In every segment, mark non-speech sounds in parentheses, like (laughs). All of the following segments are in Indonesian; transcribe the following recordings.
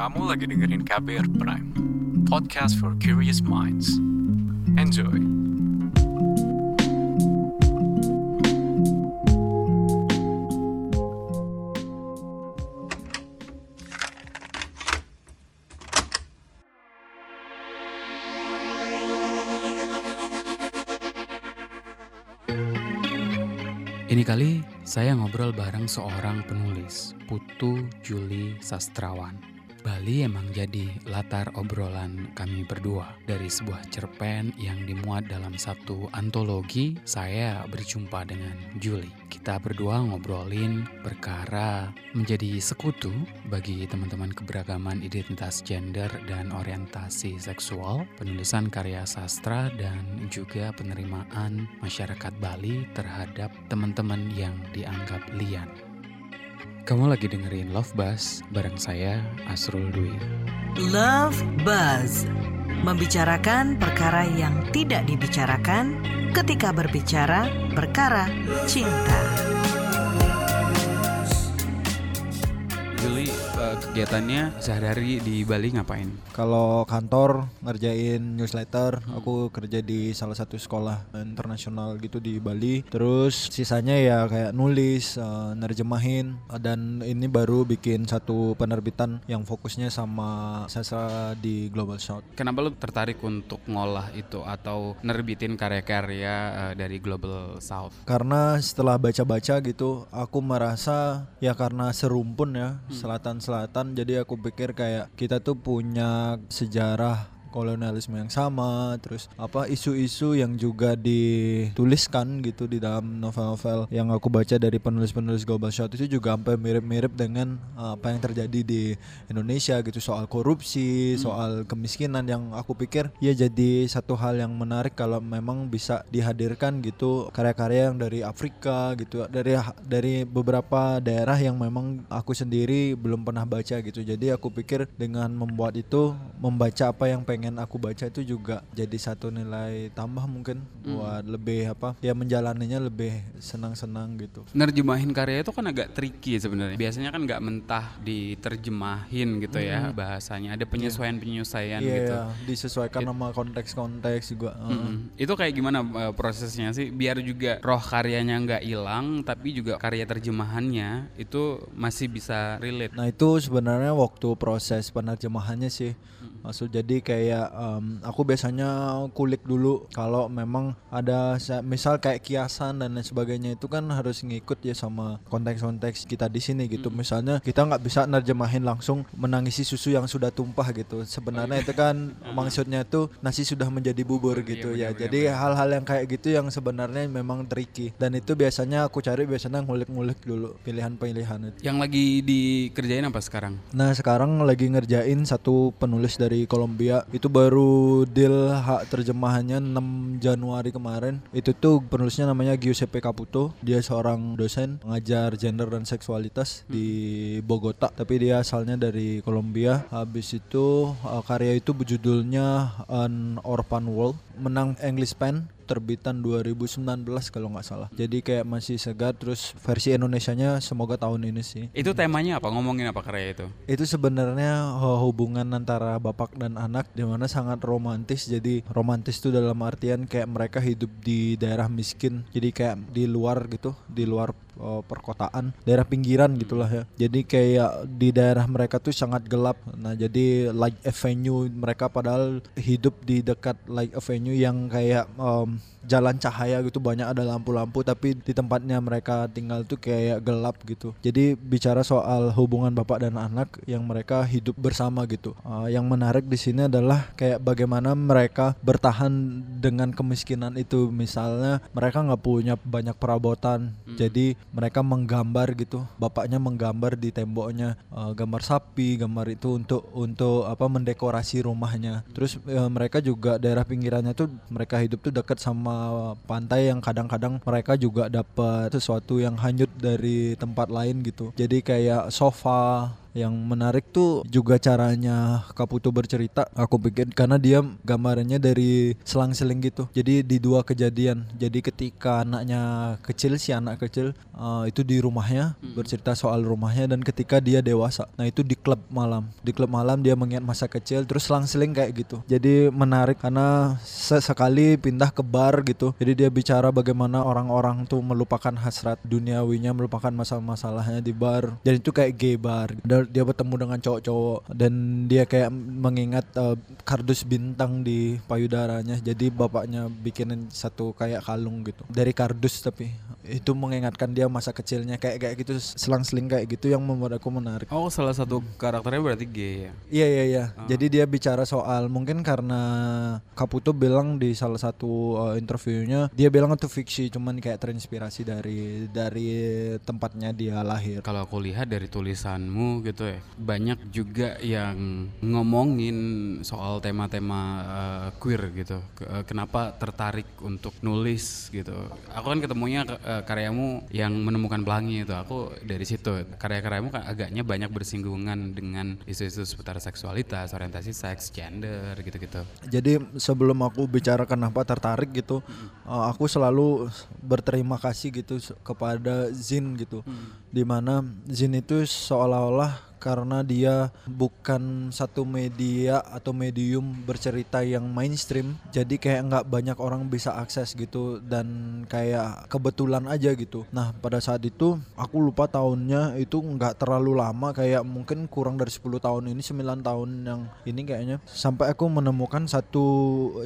Kamu lagi dengerin KBR Prime, podcast for curious minds. Enjoy. Ini kali saya ngobrol bareng seorang penulis, Putu Juli Sastrawan. Bali emang jadi latar obrolan kami berdua. Dari sebuah cerpen yang dimuat dalam satu antologi, saya berjumpa dengan Juli. Kita berdua ngobrolin perkara menjadi sekutu bagi teman-teman keberagaman identitas gender dan orientasi seksual, penulisan karya sastra, dan juga penerimaan masyarakat Bali terhadap teman-teman yang dianggap lian. Kamu lagi dengerin Love Buzz bareng saya Asrul Dwi. Love Buzz membicarakan perkara yang tidak dibicarakan ketika berbicara perkara cinta. Juli eh, kegiatannya sehari-hari di Bali ngapain? Kalau kantor ngerjain newsletter, aku kerja di salah satu sekolah internasional gitu di Bali. Terus sisanya ya kayak nulis, eh, nerjemahin dan ini baru bikin satu penerbitan yang fokusnya sama sastra di Global South. Kenapa lu tertarik untuk ngolah itu atau nerbitin karya-karya eh, dari Global South? Karena setelah baca-baca gitu, aku merasa ya karena serumpun ya selatan-selatan, jadi aku pikir kayak kita tuh punya sejarah kolonialisme yang sama, terus apa isu-isu yang juga dituliskan gitu di dalam novel-novel yang aku baca dari penulis-penulis Global South itu juga sampai mirip-mirip dengan uh, apa yang terjadi di Indonesia gitu soal korupsi, soal kemiskinan yang aku pikir ya jadi satu hal yang menarik kalau memang bisa dihadirkan gitu karya-karya yang dari Afrika gitu dari dari beberapa daerah yang memang aku sendiri belum pernah baca gitu. Jadi aku pikir dengan membuat itu membaca apa yang pengen aku baca itu juga jadi satu nilai tambah mungkin buat lebih apa ya menjalaninya lebih senang-senang gitu. Nerjemahin karya itu kan agak tricky sebenarnya. Biasanya kan nggak mentah diterjemahin gitu ya bahasanya. Ada penyesuaian-penyesuaian Iya, gitu. iya, disesuaikan sama konteks-konteks juga. uh. Mm-mm. Itu kayak gimana eh, prosesnya sih biar juga roh karyanya nggak hilang tapi juga karya terjemahannya itu masih bisa relate. Nah itu sebenarnya waktu proses penerjemahannya sih Maksud jadi kayak em, aku biasanya kulik dulu kalau memang ada sa- misal kayak kiasan dan lain sebagainya itu kan harus ngikut ya sama konteks-konteks kita di sini gitu. Misalnya kita nggak bisa nerjemahin langsung menangisi susu yang sudah tumpah gitu. Sebenarnya itu kan (laughs) maksudnya tuh nasi sudah menjadi bubur gitu ya. Jadi hal-hal yang kayak gitu yang sebenarnya memang tricky dan itu biasanya aku cari biasanya ngulik-ngulik dulu pilihan-pilihan itu. Yang lagi dikerjain apa sekarang? Nah sekarang lagi ngerjain satu penulis dari Kolombia. Itu baru deal hak terjemahannya 6 Januari kemarin. Itu tuh penulisnya namanya Giuseppe Caputo. Dia seorang dosen ngajar gender dan seksualitas di Bogota. Tapi dia asalnya dari Kolombia. Habis itu uh, karya itu berjudulnya An Orphan World. Menang English Pen terbitan 2019 kalau nggak salah. Jadi kayak masih segar terus versi Indonesianya semoga tahun ini sih. Itu temanya apa? Ngomongin apa karya itu? itu sebenarnya uh, hubungan antara bapak dan anak di mana sangat romantis. Jadi romantis itu dalam artian kayak mereka hidup di daerah miskin. Jadi kayak di luar gitu di luar uh, perkotaan daerah pinggiran gitulah ya. Jadi kayak di daerah mereka tuh sangat gelap. Nah jadi like avenue mereka padahal hidup di dekat like avenue yang kayak um, jalan cahaya gitu banyak ada lampu-lampu tapi di tempatnya mereka tinggal tuh kayak gelap gitu. Jadi bicara soal hubungan bapak dan anak yang mereka hidup bersama gitu. Uh, yang menarik di sini adalah kayak bagaimana mereka bertahan dengan kemiskinan itu. Misalnya mereka nggak punya banyak perabotan jadi mereka menggambar gitu. Bapaknya menggambar di temboknya uh, gambar sapi gambar itu untuk untuk apa mendekorasi rumahnya. Terus eh, mereka juga daerah pinggirannya tuh mereka hidup tuh dekat sama pantai yang kadang-kadang mereka juga dapat sesuatu yang hanyut dari tempat lain gitu. Jadi kayak sofa Yang menarik tuh juga caranya Kaputo bercerita. Aku pikir karena dia gambarannya dari selang-seling gitu. Jadi di dua kejadian. Jadi ketika anaknya kecil si anak kecil uh, itu di rumahnya bercerita soal rumahnya dan ketika dia dewasa. Nah itu di klub malam. Di klub malam dia mengingat masa kecil terus selang-seling kayak gitu. Jadi menarik karena sesekali pindah ke bar gitu. Jadi dia bicara bagaimana orang-orang tuh melupakan hasrat duniawinya, melupakan masalah-masalahnya di bar. Dan itu kayak gay bar. Dan dia bertemu dengan cowok-cowok dan dia kayak mengingat uh, kardus bintang di payudaranya. Jadi bapaknya bikinin satu kayak kalung gitu. Dari kardus tapi itu mengingatkan dia masa kecilnya kayak kayak gitu selang-seling kayak gitu yang membuat aku menarik. Oh, salah satu karakternya berarti gay ya. Iya iya iya. Jadi dia bicara soal mungkin karena Kaputo bilang di salah satu uh, interviewnya dia bilang itu fiksi cuman kayak terinspirasi dari dari tempatnya dia lahir. Kalau aku lihat dari tulisanmu gitu ya, banyak juga yang ngomongin soal tema-tema uh, queer gitu. Uh, kenapa tertarik untuk nulis gitu? Aku kan ketemunya ke- uh, karyamu yang menemukan pelangi itu. Aku dari situ karya-karyamu kan agaknya banyak bersinggungan dengan isu-isu seputar seksualitas, orientasi seks, gender gitu-gitu. Jadi sebelum aku bicara kenapa tertarik gitu, uh, aku selalu berterima kasih gitu kepada Zin gitu. Di mana Zin itu seolah-olah karena dia bukan satu media atau medium bercerita yang mainstream. Jadi kayak nggak banyak orang bisa akses gitu dan kayak kebetulan aja gitu. Nah pada saat itu aku lupa tahunnya itu nggak terlalu lama kayak mungkin kurang dari 10 tahun ini 9 tahun yang ini kayaknya. Sampai aku menemukan satu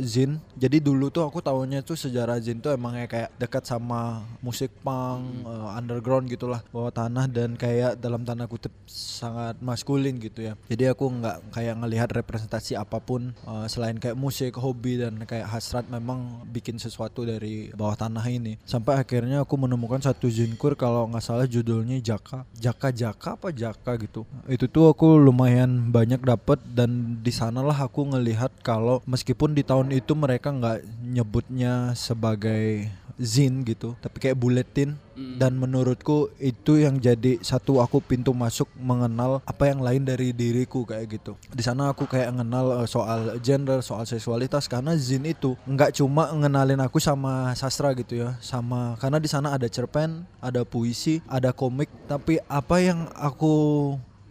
zin. Jadi dulu tuh aku tahunya tuh sejarah zin tuh emangnya kayak dekat sama musik punk eh, underground gitulah bawah tanah dan kayak dalam tanda kutip sangat maskulin gitu ya. Jadi aku nggak kayak ngelihat representasi apa pun eh, selain kayak musik hobi dan kayak hasrat memang bikin sesuatu dari bawah tanah ini. Sampai akhirnya aku menemukan satu zinkur kalau nggak salah judulnya Jaka. Jaka Jaka apa Jaka gitu. Itu tuh aku lumayan banyak dapet dan di sanalah aku ngelihat kalau meskipun di tahun itu mereka nggak nyebutnya sebagai zin gitu tapi kayak bulletin dan menurutku itu yang jadi satu aku pintu masuk mengenal apa yang lain dari diriku kayak gitu. Di sana aku kayak mengenal eh, soal gender soal seksualitas karena zin itu nggak cuma ngenalin aku sama sastra gitu ya sama karena di sana ada cerpen ada puisi ada komik tapi apa yang aku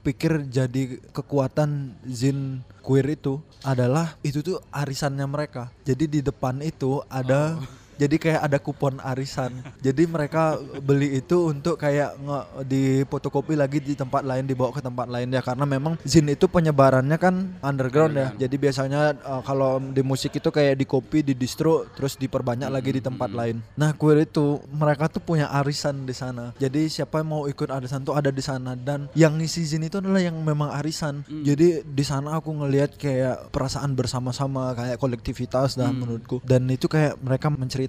pikir jadi kekuatan zin queer itu adalah itu tuh arisannya mereka. Jadi di depan itu ada jadi kayak ada kupon arisan. Jadi mereka beli itu untuk kayak nge di fotokopi lagi di tempat lain dibawa ke tempat lain ya karena memang zin itu penyebarannya kan underground ya. Jadi biasanya uh, kalau di musik itu kayak di copy, di distro terus diperbanyak lagi di tempat lain. Nah, queer itu mereka tuh punya arisan di sana. Jadi siapa yang mau ikut arisan tuh ada di sana dan yang ngisi zin itu adalah yang memang arisan. Jadi di sana aku ngelihat kayak perasaan bersama-sama kayak kolektivitas dah menurutku dan itu kayak mereka menceritakan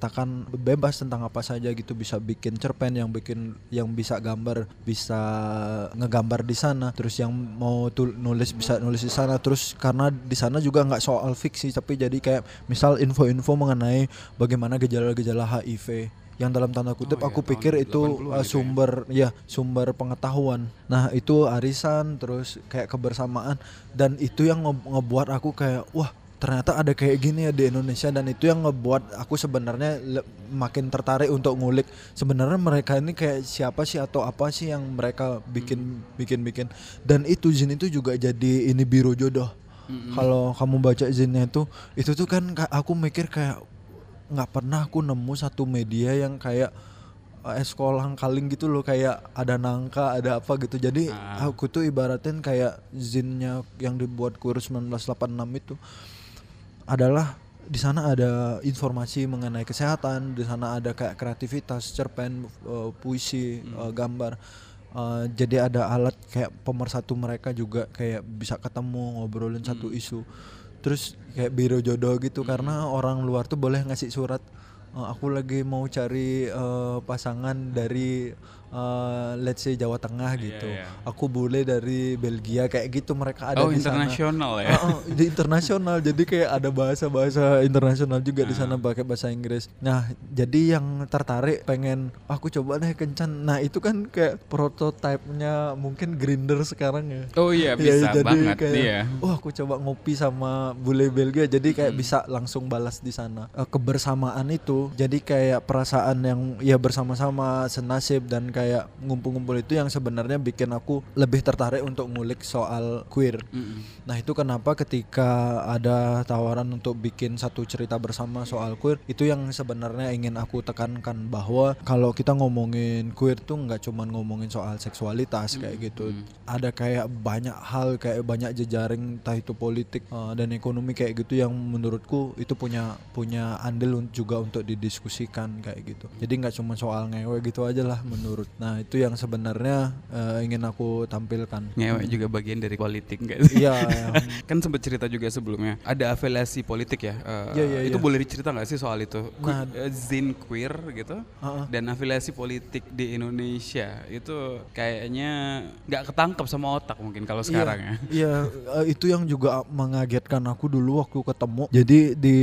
bebas tentang apa saja gitu. Bisa bikin cerpen yang bikin yang bisa gambar bisa ngegambar di sana. Terus yang mau tul- nulis bisa nulis di sana. Terus karena di sana juga nggak soal fiksi tapi jadi kayak misal info-info mengenai bagaimana gejala-gejala HIV yang dalam tanda kutip iya, aku tahun pikir itu 80-an uh, gitu ya. sumber ya sumber pengetahuan. Nah itu arisan terus kayak kebersamaan. Dan itu yang nge- ngebuat aku kayak wah ternyata ada kayak gini ya di Indonesia dan itu yang ngebuat aku sebenarnya makin tertarik untuk ngulik. Sebenarnya mereka ini kayak siapa sih atau apa sih yang mereka bikin bikin bikin. Dan itu Zin itu juga jadi ini biro jodoh. Kalau kamu baca Zinnya itu itu tuh kan ka- aku mikir kayak nggak pernah aku nemu satu media yang kayak eh, sekolah kaling gitu loh kayak ada nangka ada apa gitu. Jadi aku tuh ibaratin kayak zinnya yang dibuat kurus 1986 itu adalah di sana ada informasi mengenai kesehatan, di sana ada kayak kreativitas, cerpen, eh, puisi, eh, gambar. Eh, jadi ada alat kayak pemersatu mereka juga kayak bisa ketemu ngobrolin satu isu. Terus kayak biro jodoh gitu karena orang luar tuh boleh ngasih surat "Eh, aku lagi mau cari eh, pasangan dari eh, let's say Jawa Tengah gitu. iya. Aku bule dari Belgia kayak gitu mereka ada oh di sana. internasional ya. Oh, oh, di internasional jadi kayak ada bahasa-bahasa internasional juga di sana pakai bahasa Inggris. Nah, jadi yang tertarik pengen aku coba deh kencan. Nah, itu kan kayak prototipenya mungkin Grinder sekarang ya. Oh iya Iya, bisa jadi banget kayak, iya. Wah, aku coba ngopi sama bule Belgia jadi kayak Hmm. bisa langsung balas di sana. Eh, kebersamaan itu jadi kayak perasaan yang ya bersama-sama senasib dan kayak ngumpul-ngumpul itu yang sebenarnya bikin aku lebih tertarik untuk ngulik soal queer. Mm-mm. Nah itu kenapa ketika ada tawaran untuk bikin satu cerita bersama soal queer itu yang sebenarnya ingin aku tekankan bahwa kalau kita ngomongin queer tuh nggak cuma ngomongin soal seksualitas kayak gitu ada kayak banyak hal kayak banyak jejaring entah itu politik uh, dan ekonomi kayak gitu yang menurutku itu punya punya andil juga untuk didiskusikan kayak gitu jadi nggak cuma soal ngewe gitu aja lah menurut nah itu yang sebenarnya uh, ingin aku tampilkan Ngewek juga bagian dari politik enggak sih? Iya, (laughs) iya. kan sempat cerita juga sebelumnya ada afiliasi politik ya. eh, Iya, iya, itu iya. boleh dicerita nggak sih soal itu? Nah. Que- eh, Zin queer gitu Heeh. dan afiliasi politik di Indonesia itu kayaknya nggak ketangkep sama otak mungkin kalau sekarang ya. Iya, (laughs) eh, itu yang juga mengagetkan aku dulu waktu ketemu. Jadi di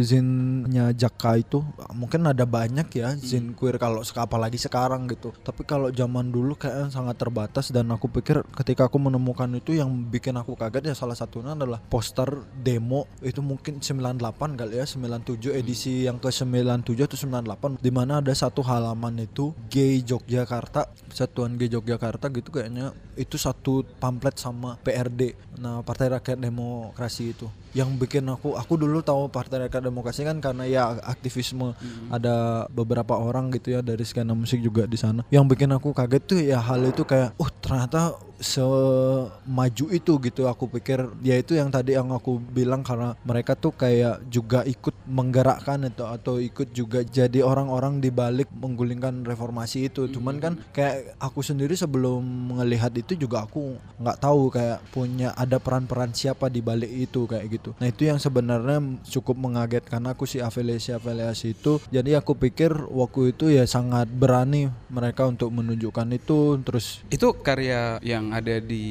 zinnya Jaka itu mungkin ada banyak ya Hmm. zin queer kalau apalagi sekarang gitu. Tapi kalau zaman dulu kayaknya sangat terbatas dan aku pikir ketika aku menemukan itu yang bikin aku kaget ya salah satunya adalah poster demo. Itu mungkin 98 kali ya 97 Hmm. edisi yang ke 97 atau 98 di mana ada satu halaman itu gay Yogyakarta Satuan Gay Yogyakarta gitu kayaknya. Itu satu pamflet sama PRD nah Partai Rakyat Demokrasi itu. Yang bikin aku aku dulu tahu Partai Rakyat Demokrasi kan karena ya aktivisme ada beberapa orang gitu ya dari skena musik juga di sana yang bikin aku kaget tuh ya hal itu kayak oh ternyata semaju itu gitu aku pikir ya itu yang tadi yang aku bilang karena mereka tuh kayak juga ikut menggerakkan itu atau ikut juga jadi orang-orang di balik menggulingkan reformasi itu. Cuman kan kayak aku sendiri sebelum melihat itu juga aku nggak tahu kayak punya ada peran-peran siapa di balik itu kayak gitu. Nah itu yang sebenarnya cukup mengagetkan aku sih afiliasi-afiliasi itu. Jadi aku pikir waktu itu ya sangat berani mereka untuk menunjukkan itu terus Itu karya yang ada di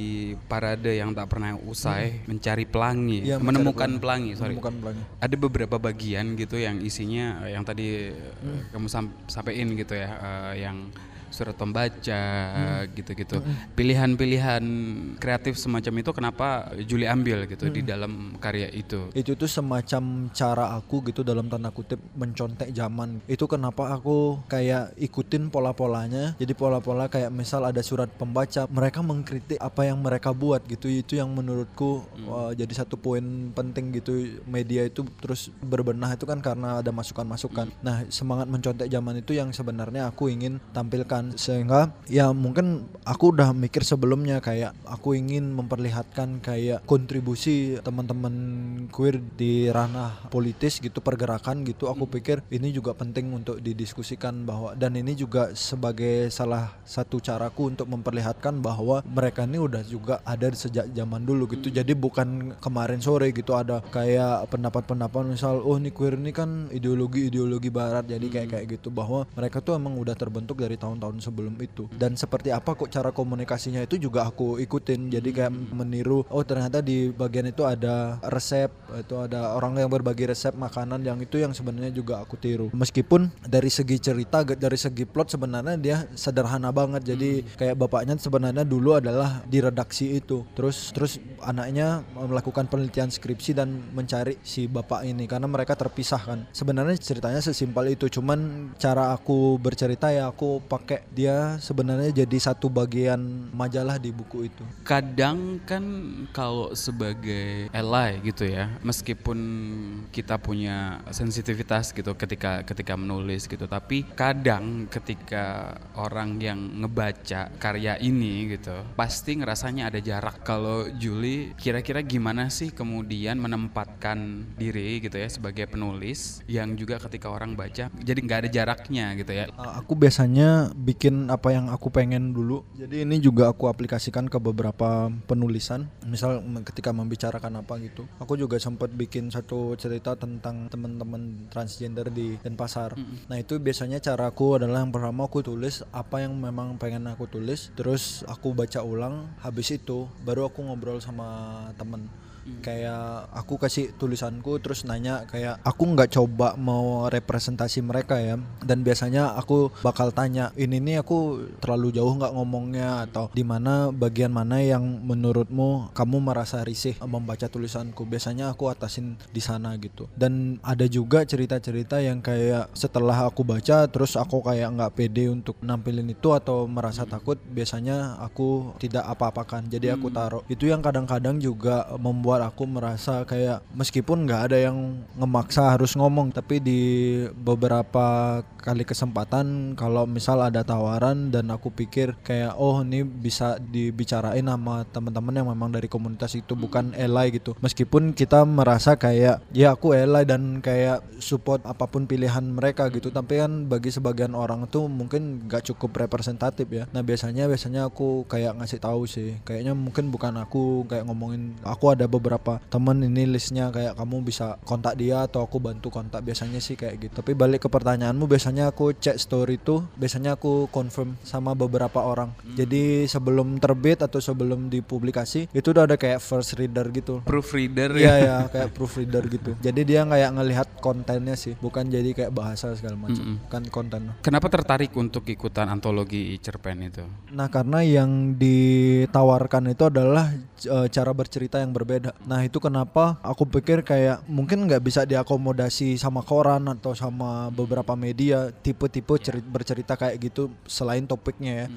parade yang tak pernah usai mencari pelangi, mencari menemukan pelangi. pelangi, sorry. menemukan pelangi Ada beberapa bagian gitu yang isinya eh, yang tadi eh, Hmm. kamu sam- sampein gitu ya, eh, yang surat pembaca Hmm. gitu-gitu. Pilihan-pilihan kreatif semacam itu kenapa Juli ambil gitu Hmm. di dalam karya itu? itu tuh semacam cara aku gitu dalam tanda kutip mencontek zaman. Itu kenapa aku kayak ikutin pola-polanya. Jadi pola-pola kayak misal ada surat pembaca mereka mengkritik apa yang mereka buat gitu. Itu yang menurutku wah, jadi satu poin penting gitu. Media itu terus berbenah itu kan karena ada masukan-masukan. Nah semangat mencontek zaman itu yang sebenarnya aku ingin tampilkan sehingga ya mungkin aku udah mikir sebelumnya kayak aku ingin memperlihatkan kayak kontribusi teman-teman queer di ranah politis gitu pergerakan gitu. Aku pikir ini juga penting untuk didiskusikan bahwa dan ini juga sebagai salah satu caraku untuk memperlihatkan bahwa mereka ini udah juga ada sejak zaman dulu gitu. Jadi bukan kemarin sore gitu ada kayak pendapat-pendapat misal oh ini queer ini kan ideologi-ideologi barat. Jadi kayak kayak gitu bahwa mereka tuh emang udah terbentuk dari tahun-tahun sebelum itu. Dan seperti apa kok cara komunikasinya itu juga aku ikutin. Jadi kayak meniru oh ternyata di bagian itu ada resep itu ada orang yang berbagi resep makanan yang itu yang sebenarnya juga aku tiru. Meskipun dari segi cerita dari segi plot sebenarnya dia sederhana banget. Jadi kayak bapaknya sebenarnya dulu adalah di redaksi itu. Terus terus anaknya melakukan penelitian skripsi dan mencari si bapak ini karena mereka terpisah kan. Sebenarnya ceritanya sesimpel itu. Cuman cara aku bercerita ya aku pakai dia sebenarnya jadi satu bagian majalah di buku itu Kadang kan kalau sebagai ally gitu ya, meskipun kita punya sensitivitas gitu ketika ketika menulis gitu, tapi kadang ketika orang yang ngebaca karya ini gitu, pasti ngerasanya ada jarak. Kalau Juli kira-kira gimana sih kemudian menempatkan diri gitu ya sebagai penulis yang juga ketika orang baca jadi nggak ada jaraknya gitu ya. Uh, aku biasanya bikin apa yang aku pengen dulu. Jadi ini juga aku aplikasikan ke beberapa penulisan. Misal ketika membicarakan apa gitu. Aku juga sempat bikin satu cerita tentang teman-teman transgender di Denpasar. Nah, itu biasanya caraku adalah yang pertama aku tulis apa yang memang pengen aku tulis, terus aku baca ulang, habis itu baru aku ngobrol sama temen kayak aku kasih tulisanku terus nanya kayak aku nggak coba mau representasi mereka ya. Dan biasanya aku bakal tanya ini nih aku terlalu jauh nggak ngomongnya? Atau di mana bagian mana yang menurutmu kamu merasa risih membaca tulisanku? Biasanya aku atasin di sana gitu. Dan ada juga cerita-cerita yang kayak setelah aku baca terus aku kayak nggak pede untuk nampilin itu atau merasa takut biasanya aku tidak apa-apakan. Jadi aku taruh. Itu yang kadang-kadang juga membuat aku merasa kayak meskipun nggak ada yang ngemaksa harus ngomong tapi di beberapa kali kesempatan kalau misal ada tawaran dan aku pikir kayak oh ini bisa dibicarain sama teman-teman yang memang dari komunitas itu bukan elai gitu. Meskipun kita merasa kayak ya aku elai dan kayak support apa pun pilihan mereka gitu. Tapi kan bagi sebagian orang tuh mungkin nggak cukup representatif ya. Nah biasanya biasanya aku kayak ngasih tahu sih. Kayaknya mungkin bukan aku kayak ngomongin aku ada beberapa temen ini listnya kayak kamu bisa kontak dia atau aku bantu kontak biasanya sih kayak gitu tapi balik ke pertanyaanmu biasanya aku cek story tuh biasanya aku confirm sama beberapa orang jadi sebelum terbit atau sebelum dipublikasi itu udah ada kayak first reader gitu Proofreader Iya ya. ya kayak proofreader gitu. (laughs) Jadi dia kayak ngelihat kontennya sih, bukan jadi kayak bahasa segala macam. Kan konten. Kenapa tertarik untuk ikutan antologi cerpen itu? Nah, karena yang ditawarkan itu adalah eh, cara bercerita yang berbeda. Nah, itu kenapa aku pikir kayak mungkin nggak bisa diakomodasi sama koran atau sama beberapa media tipe-tipe ceri- bercerita kayak gitu selain topiknya ya.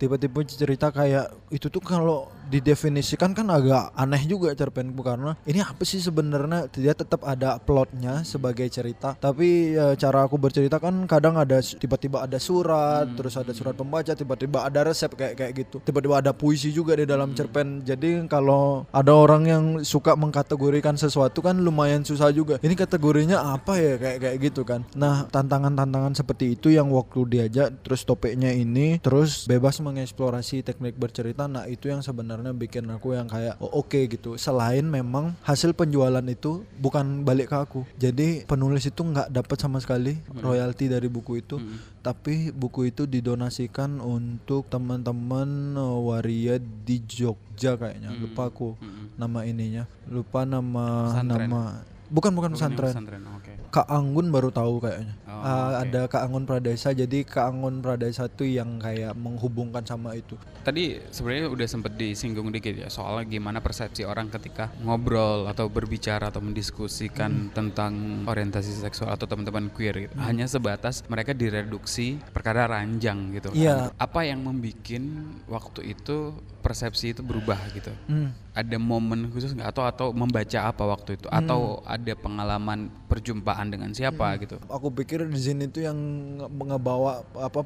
Tipe-tipe cerita kayak itu tuh kalau didefinisikan kan agak aneh juga cerpenku karena ini apa sih sebenarnya? Dia tetap ada plotnya sebagai cerita. Tapi eh, cara aku bercerita kan kadang ada tiba-tiba ada surat terus ada surat pembaca tiba-tiba ada resep kayak kayak gitu. Tiba-tiba ada puisi juga di dalam cerpen. Jadi kalau ada orang yang suka mengkategorikan sesuatu kan lumayan susah juga. Ini kategorinya apa ya? Kayak kayak gitu kan. Nah tantangan-tantangan seperti itu yang waktu diajak terus topiknya ini terus bebas mengeksplorasi teknik bercerita. Nah itu yang sebenarnya bikin aku yang kayak oh, oke gitu. Selain memang hasil penjualan itu bukan balik ke aku. Jadi penulis itu nggak dapat sama sekali royalti dari buku itu. Tapi buku itu didonasikan untuk teman-teman eh, waria di Jogja kayaknya. Lupa aku nama ininya. Lupa nama Pesantren. nama bukan bukan pesantren. pesantren, Oke. Kak Anggun baru tahu kayaknya. Oh, Ah, oke. Ada Kak Anggun Pradesa. Jadi Kak Anggun Pradesa tuh yang kayak menghubungkan sama itu. Tadi sebenarnya udah sempet disinggung dikit ya soal gimana persepsi orang ketika ngobrol atau berbicara atau mendiskusikan tentang orientasi seksual atau teman-teman queer gitu. Hanya sebatas mereka direduksi perkara ranjang gitu. Iya. Apa yang membuat waktu itu persepsi itu berubah gitu? Hmm. Ada momen khusus nggak atau atau membaca apa waktu itu atau ada pengalaman perjumpaan dengan siapa gitu? Aku pikir di sini tuh yang nge- ngebawa apa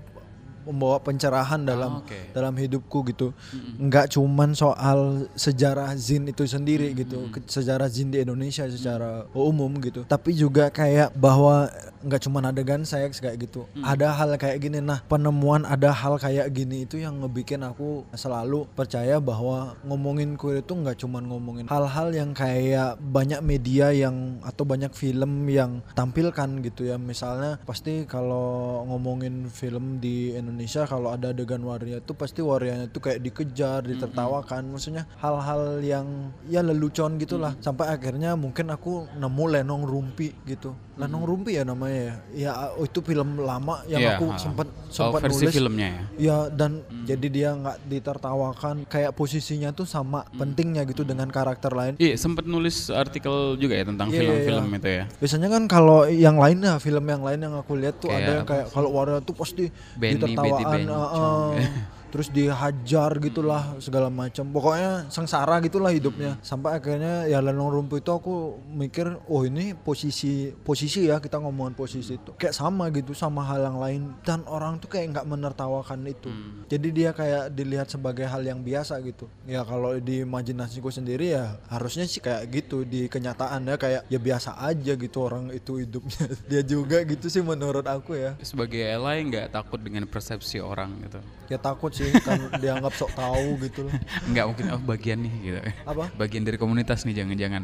membawa pencerahan dalam oke. dalam hidupku gitu. Nggak cuman soal sejarah zin itu sendiri gitu, ke- sejarah zin di Indonesia secara umum gitu. Tapi juga kayak bahwa nggak cuman adegan seks kayak gitu. Ada hal kayak gini. Nah, penemuan ada hal kayak gini itu yang ngebikin aku selalu percaya bahwa ngomongin queer itu nggak cuman ngomongin hal-hal yang kayak banyak media yang atau banyak film yang tampilkan gitu ya. Misalnya pasti kalau ngomongin film di Indonesia kalau ada adegan waria itu pasti warianya tuh kayak dikejar, ditertawakan. Maksudnya hal-hal yang ya lelucon gitulah. Sampai akhirnya mungkin aku nemu Lenong Rumpi gitu. Lenong Rumpi ya namanya ya. Ya oh, itu film lama yang Iya, aku sempat Oh, sempat versi nulis. filmnya ya. Ya dan jadi dia nggak ditertawakan kayak posisinya tuh sama pentingnya gitu dengan karakter lain. Iya, sempat nulis artikel juga ya tentang Iya, film-film iya. itu ya. Biasanya kan kalau yang lain ya film yang lain yang aku lihat tuh Kayak ada yang kayak kalau Waria tuh pasti Benny, Betty ditertawaan, uh, uh, (laughs) terus dihajar gitulah segala macam. Pokoknya sengsara gitulah hidupnya. Sampai akhirnya ya lenong rumpuh itu aku mikir oh ini posisi posisi ya kita ngomongin posisi itu. Kayak sama gitu sama hal yang lain. Dan orang tuh kayak nggak menertawakan itu. Jadi dia kayak dilihat sebagai hal yang biasa gitu. Ya kalau di imajinasiku sendiri ya harusnya sih kayak gitu di kenyataannya kayak ya biasa aja gitu orang itu hidupnya. (laughs) Dia juga gitu sih menurut aku ya. Sebagai ally nggak takut dengan persepsi orang gitu. ya takut sih kan dianggap sok tahu gitu loh Nggak mungkin oh bagian nih gitu. apa Bagian dari komunitas nih jangan-jangan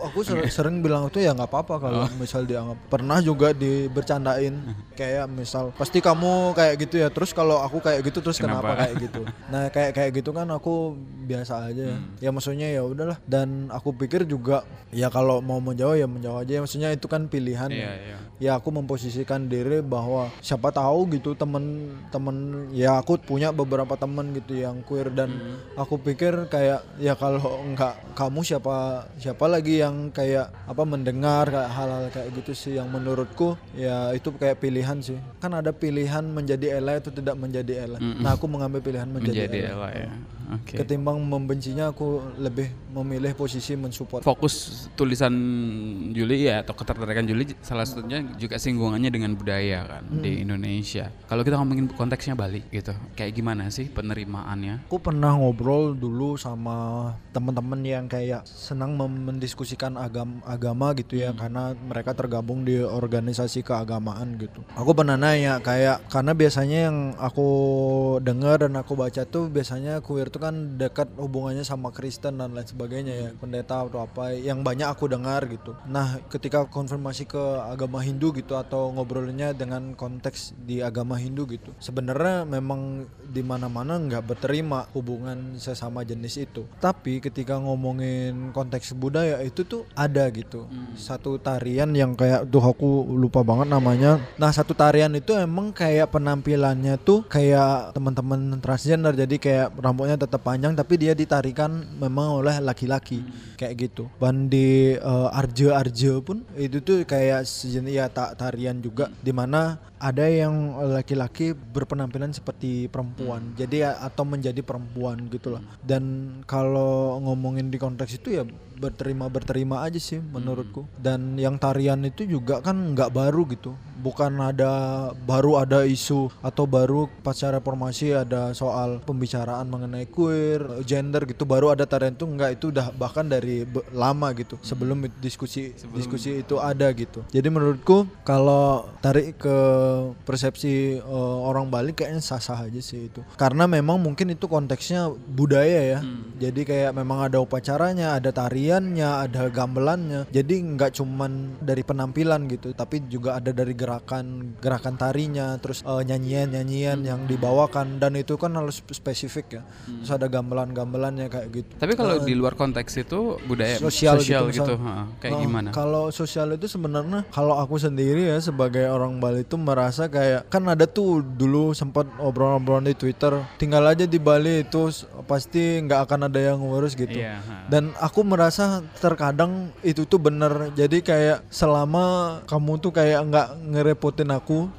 aku ser- sering bilang itu ya nggak apa-apa kalau misal dianggap pernah juga dibercandain (laughs) kayak misal pasti kamu kayak gitu ya terus kalau aku kayak gitu terus kenapa, Kenapa? kayak gitu (laughs) nah kayak kayak gitu kan aku biasa aja ya ya maksudnya ya udahlah dan aku pikir juga ya kalau mau menjauh ya menjauh aja maksudnya itu kan pilihan Iya, ya. iya. ya aku memposisikan diri bahwa siapa tahu gitu temen-temen ya aku punya beberapa temen gitu yang queer dan aku pikir kayak ya kalau enggak kamu siapa siapa lagi yang kayak apa mendengar kayak hal-hal kayak gitu sih yang menurutku ya itu kayak pilihan sih kan ada pilihan menjadi ally atau tidak menjadi ally nah aku mengambil pilihan menjadi, Menjadi ally. ally ya. Oke. ketimbang membencinya aku lebih memilih posisi mensupport Fokus tulisan Juli ya atau ketertarikan Juli salah satunya juga singgungannya dengan budaya kan di Indonesia. Kalau kita ngomongin konteksnya Bali gitu, kayak gimana sih penerimaannya? Aku pernah ngobrol dulu sama teman-teman yang kayak senang mendiskusikan agam agama gitu ya karena mereka tergabung di organisasi keagamaan gitu. Aku pernah nanya kayak karena biasanya yang aku dengar dan aku baca tuh biasanya queer tuh kan dekat hubungannya sama Kristen dan lain sebagainya ya pendeta atau apa yang banyak aku dengar gitu. Nah ketika konfirmasi ke agama Hindu gitu atau ngobrolnya dengan konteks di agama Hindu gitu sebenarnya memang di mana-mana nggak berterima hubungan sesama jenis itu. Tapi ketika ngomongin konteks budaya itu tuh ada gitu. Satu tarian yang kayak tuh aku lupa banget namanya. Nah satu tarian itu emang kayak penampilannya tuh kayak teman-teman transgender. Jadi kayak rambutnya tetap panjang tapi dia ditarikan memang oleh laki-laki. Kayak gitu. Dan di eh, arje-arje pun itu tuh kayak sejenis ya ta- tarian juga. Di mana ada yang laki-laki berpenampilan seperti perempuan jadi ya, atau menjadi perempuan gitulah dan kalau ngomongin di konteks itu ya berterima berterima aja sih menurutku. Dan yang tarian itu juga kan nggak baru gitu. Bukan ada baru ada isu atau baru pasca reformasi ada soal pembicaraan mengenai queer gender gitu. Baru ada tarian itu nggak itu udah bahkan dari lama gitu. Sebelum it- diskusi diskusi itu. ada gitu. Jadi menurutku kalau tarik ke persepsi eh, orang Bali kayaknya sah-sah aja sih itu. Karena memang mungkin itu konteksnya budaya ya. Jadi kayak memang ada upacaranya ada tariannya ada gamelannya. Jadi nggak cuman dari penampilan gitu tapi juga ada dari gerakan gerakan tarinya terus nyanyian nyanyian yang dibawakan. Dan itu kan harus spesifik ya. Terus ada gamelan-gamelannya kayak gitu. Tapi kalau di luar konteks itu budaya sosial, sosial, gitu, gitu, ha, kayak Oh, gimana? Kalau sosial itu sebenarnya kalau aku sendiri ya sebagai orang Bali itu merasa kayak kan ada tuh dulu sempat obrolan-obrolan di Twitter tinggal aja di Bali itu pasti nggak akan ada yang ngurus gitu. Iya, ha. Dan aku merasa terkadang itu tuh bener. Jadi kayak selama kamu tuh kayak nggak ngerepotin aku,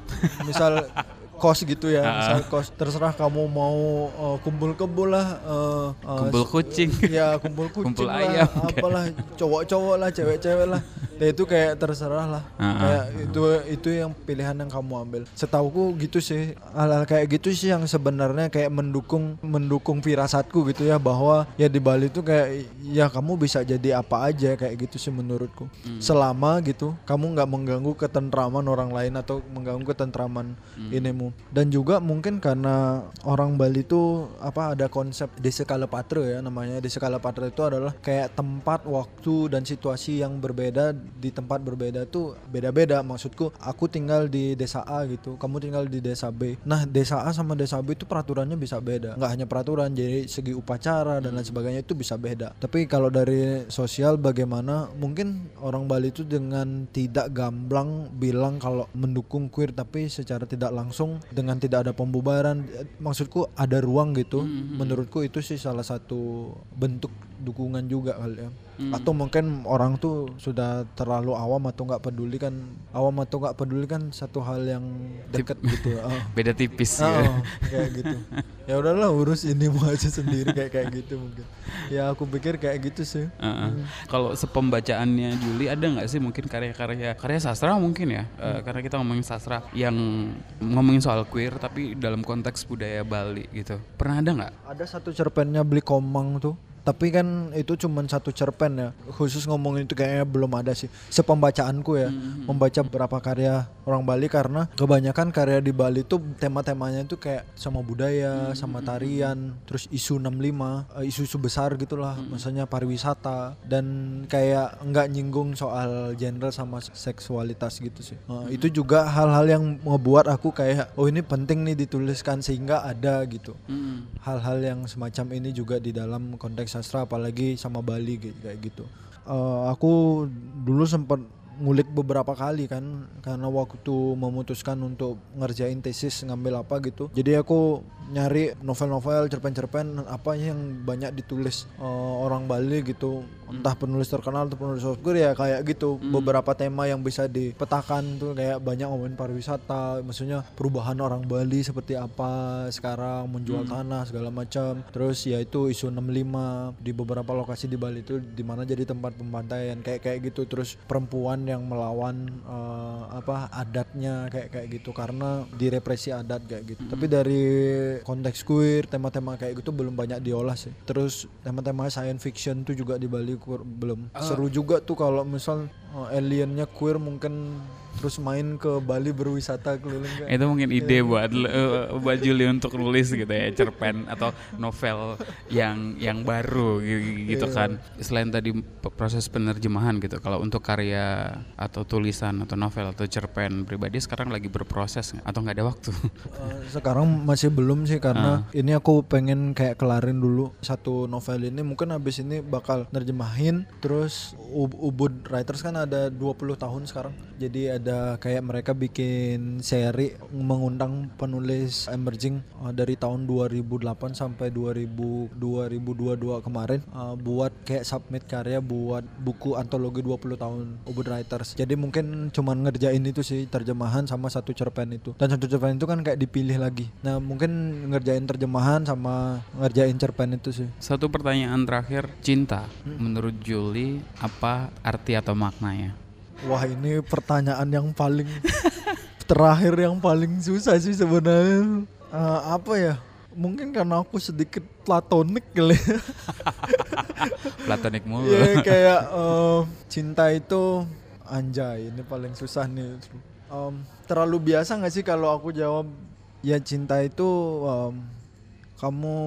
misal (laughs) kos gitu ya, misal kos terserah kamu mau uh, kumpul kebul lah, uh, uh, (laughs) Kumpul kucing. ya kumpul kucing Kumpul lah, ayam, apalah cowok-cowok lah cewek-cewek lah. Ya itu kayak terserah lah. Ah, kayak itu itu yang pilihan yang kamu ambil. Setauku gitu sih hal-hal kayak gitu sih yang sebenarnya kayak mendukung mendukung firasatku gitu ya bahwa ya di Bali tuh kayak ya kamu bisa jadi apa aja kayak gitu sih menurutku. Hmm. selama gitu kamu nggak mengganggu ketentraman orang lain atau mengganggu ketentraman Hmm. inimu dan juga mungkin karena orang Bali tuh apa ada konsep desa Kalapatra ya namanya. Desa Kalapatra itu adalah kayak tempat waktu dan situasi yang berbeda. Di tempat berbeda tuh beda-beda. Maksudku aku tinggal di desa A gitu kamu tinggal di desa B. Nah desa A sama desa B itu peraturannya bisa beda. Nggak hanya peraturan jadi segi upacara dan lain sebagainya itu bisa beda. Tapi kalau dari sosial bagaimana? Mungkin orang Bali itu dengan tidak gamblang bilang kalau mendukung queer tapi secara tidak langsung dengan tidak ada pembubaran maksudku ada ruang gitu menurutku itu sih salah satu bentuk dukungan juga kali ya atau mungkin orang tuh sudah terlalu awam atau nggak peduli kan awam atau nggak peduli kan satu hal yang dekat gitu (laughs) ah. Beda tipis Ah, gitu. oh, kayak gitu. (laughs) ya udahlah urus ini mau aja sendiri kayak kayak gitu mungkin. Ya aku pikir kayak gitu sih. Uh-uh. Kalau sepembacaannya Juli ada nggak sih mungkin karya-karya karya sastra mungkin ya? Eh, karena kita ngomongin sastra yang ngomongin soal queer tapi dalam konteks budaya Bali gitu. Pernah ada nggak? ada satu cerpennya beli komang tuh tapi kan itu cuman satu cerpen ya. Khusus ngomongin itu kayaknya belum ada sih. Sepembacaanku ya. Membaca beberapa karya orang Bali karena kebanyakan karya di Bali tuh tema-temanya itu kayak sama budaya sama tarian terus isu 65 eh, isu-isu besar gitulah. Misalnya pariwisata. Dan kayak nggak nyinggung soal gender sama seksualitas gitu sih. Eh, itu juga hal-hal yang ngebuat aku kayak oh ini penting nih dituliskan sehingga ada gitu. Hal-hal yang semacam ini juga di dalam konteks sastra apalagi sama Bali kayak gitu. Eh, aku dulu sempat ngulik beberapa kali kan karena waktu memutuskan untuk ngerjain tesis ngambil apa gitu. Jadi aku nyari novel-novel, cerpen-cerpen apa yang banyak ditulis eh, orang Bali gitu. Entah penulis terkenal atau penulis obskur ya kayak gitu. Beberapa tema yang bisa dipetakan tuh kayak banyak ngomongin pariwisata, maksudnya perubahan orang Bali seperti apa sekarang menjual tanah segala macam. Terus ya itu isu 65 di beberapa lokasi di Bali itu di mana jadi tempat pembantaian kayak kayak gitu. Terus perempuan yang melawan eh, apa adatnya kayak kayak gitu karena direpresi adat kayak gitu. Tapi dari konteks queer, tema-tema kayak gitu belum banyak diolah sih. Terus tema-tema science fiction tuh juga di Bali kur- belum. Seru juga tuh kalau misal eh, aliennya queer mungkin terus main ke Bali berwisata keliling kayak Itu mungkin ide buat eh, buat Juli untuk nulis gitu ya cerpen atau novel yang yang baru gitu, gitu kan. Selain tadi proses penerjemahan gitu, kalau untuk karya atau tulisan atau novel atau cerpen pribadi sekarang lagi berproses atau nggak ada waktu? Eh, sekarang masih belum sih karena ini aku pengen kayak kelarin dulu satu novel ini. Mungkin habis ini bakal nerjemahin terus U- Ubud Writers kan ada 20 tahun sekarang. Jadi ada kayak mereka bikin seri mengundang penulis emerging eh, dari tahun 2008 sampai 2000 2022 kemarin eh, buat kayak submit karya buat buku antologi 20 tahun Ubud Writers. Jadi mungkin cuman ngerjain itu sih terjemahan sama satu cerpen itu. Dan satu cerpen itu kan kayak dipilih lagi. Nah mungkin ngerjain terjemahan sama ngerjain cerpen itu sih. Satu pertanyaan terakhir, cinta. Menurut Juli apa arti atau maknanya? wah ini pertanyaan yang paling (laughs) terakhir yang paling susah sih sebenarnya Eh, apa ya mungkin karena aku sedikit platonik kali ya. (laughs) Platonik mulu. Iya kayak eh, cinta itu anjay ini paling susah nih. Em, terlalu biasa nggak sih kalau aku jawab ya cinta itu em, kamu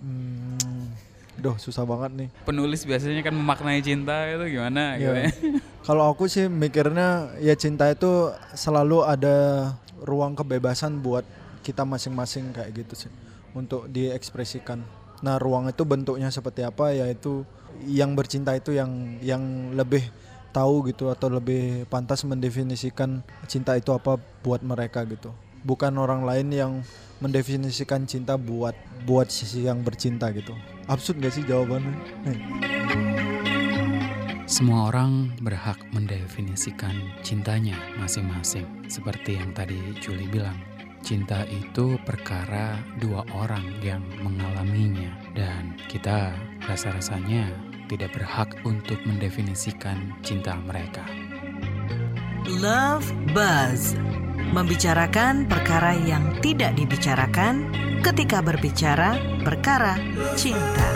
hmm, Duh susah banget nih. Penulis biasanya kan memaknai cinta itu gimana gitu Iya. ya. (laughs) Kalau aku sih mikirnya ya cinta itu selalu ada ruang kebebasan buat kita masing-masing kayak gitu sih untuk diekspresikan. Nah, ruang itu bentuknya seperti apa yaitu yang bercinta itu yang yang lebih tahu gitu atau lebih pantas mendefinisikan cinta itu apa buat mereka gitu. Bukan orang lain yang mendefinisikan cinta buat buat sisi yang bercinta gitu. Absurd gak sih jawabannya? Nih. Semua orang berhak mendefinisikan cintanya masing-masing. Seperti yang tadi Juli bilang, cinta itu perkara dua orang yang mengalaminya dan kita rasa-rasanya tidak berhak untuk mendefinisikan cinta mereka. Love Buzz membicarakan perkara yang tidak dibicarakan ketika berbicara perkara cinta.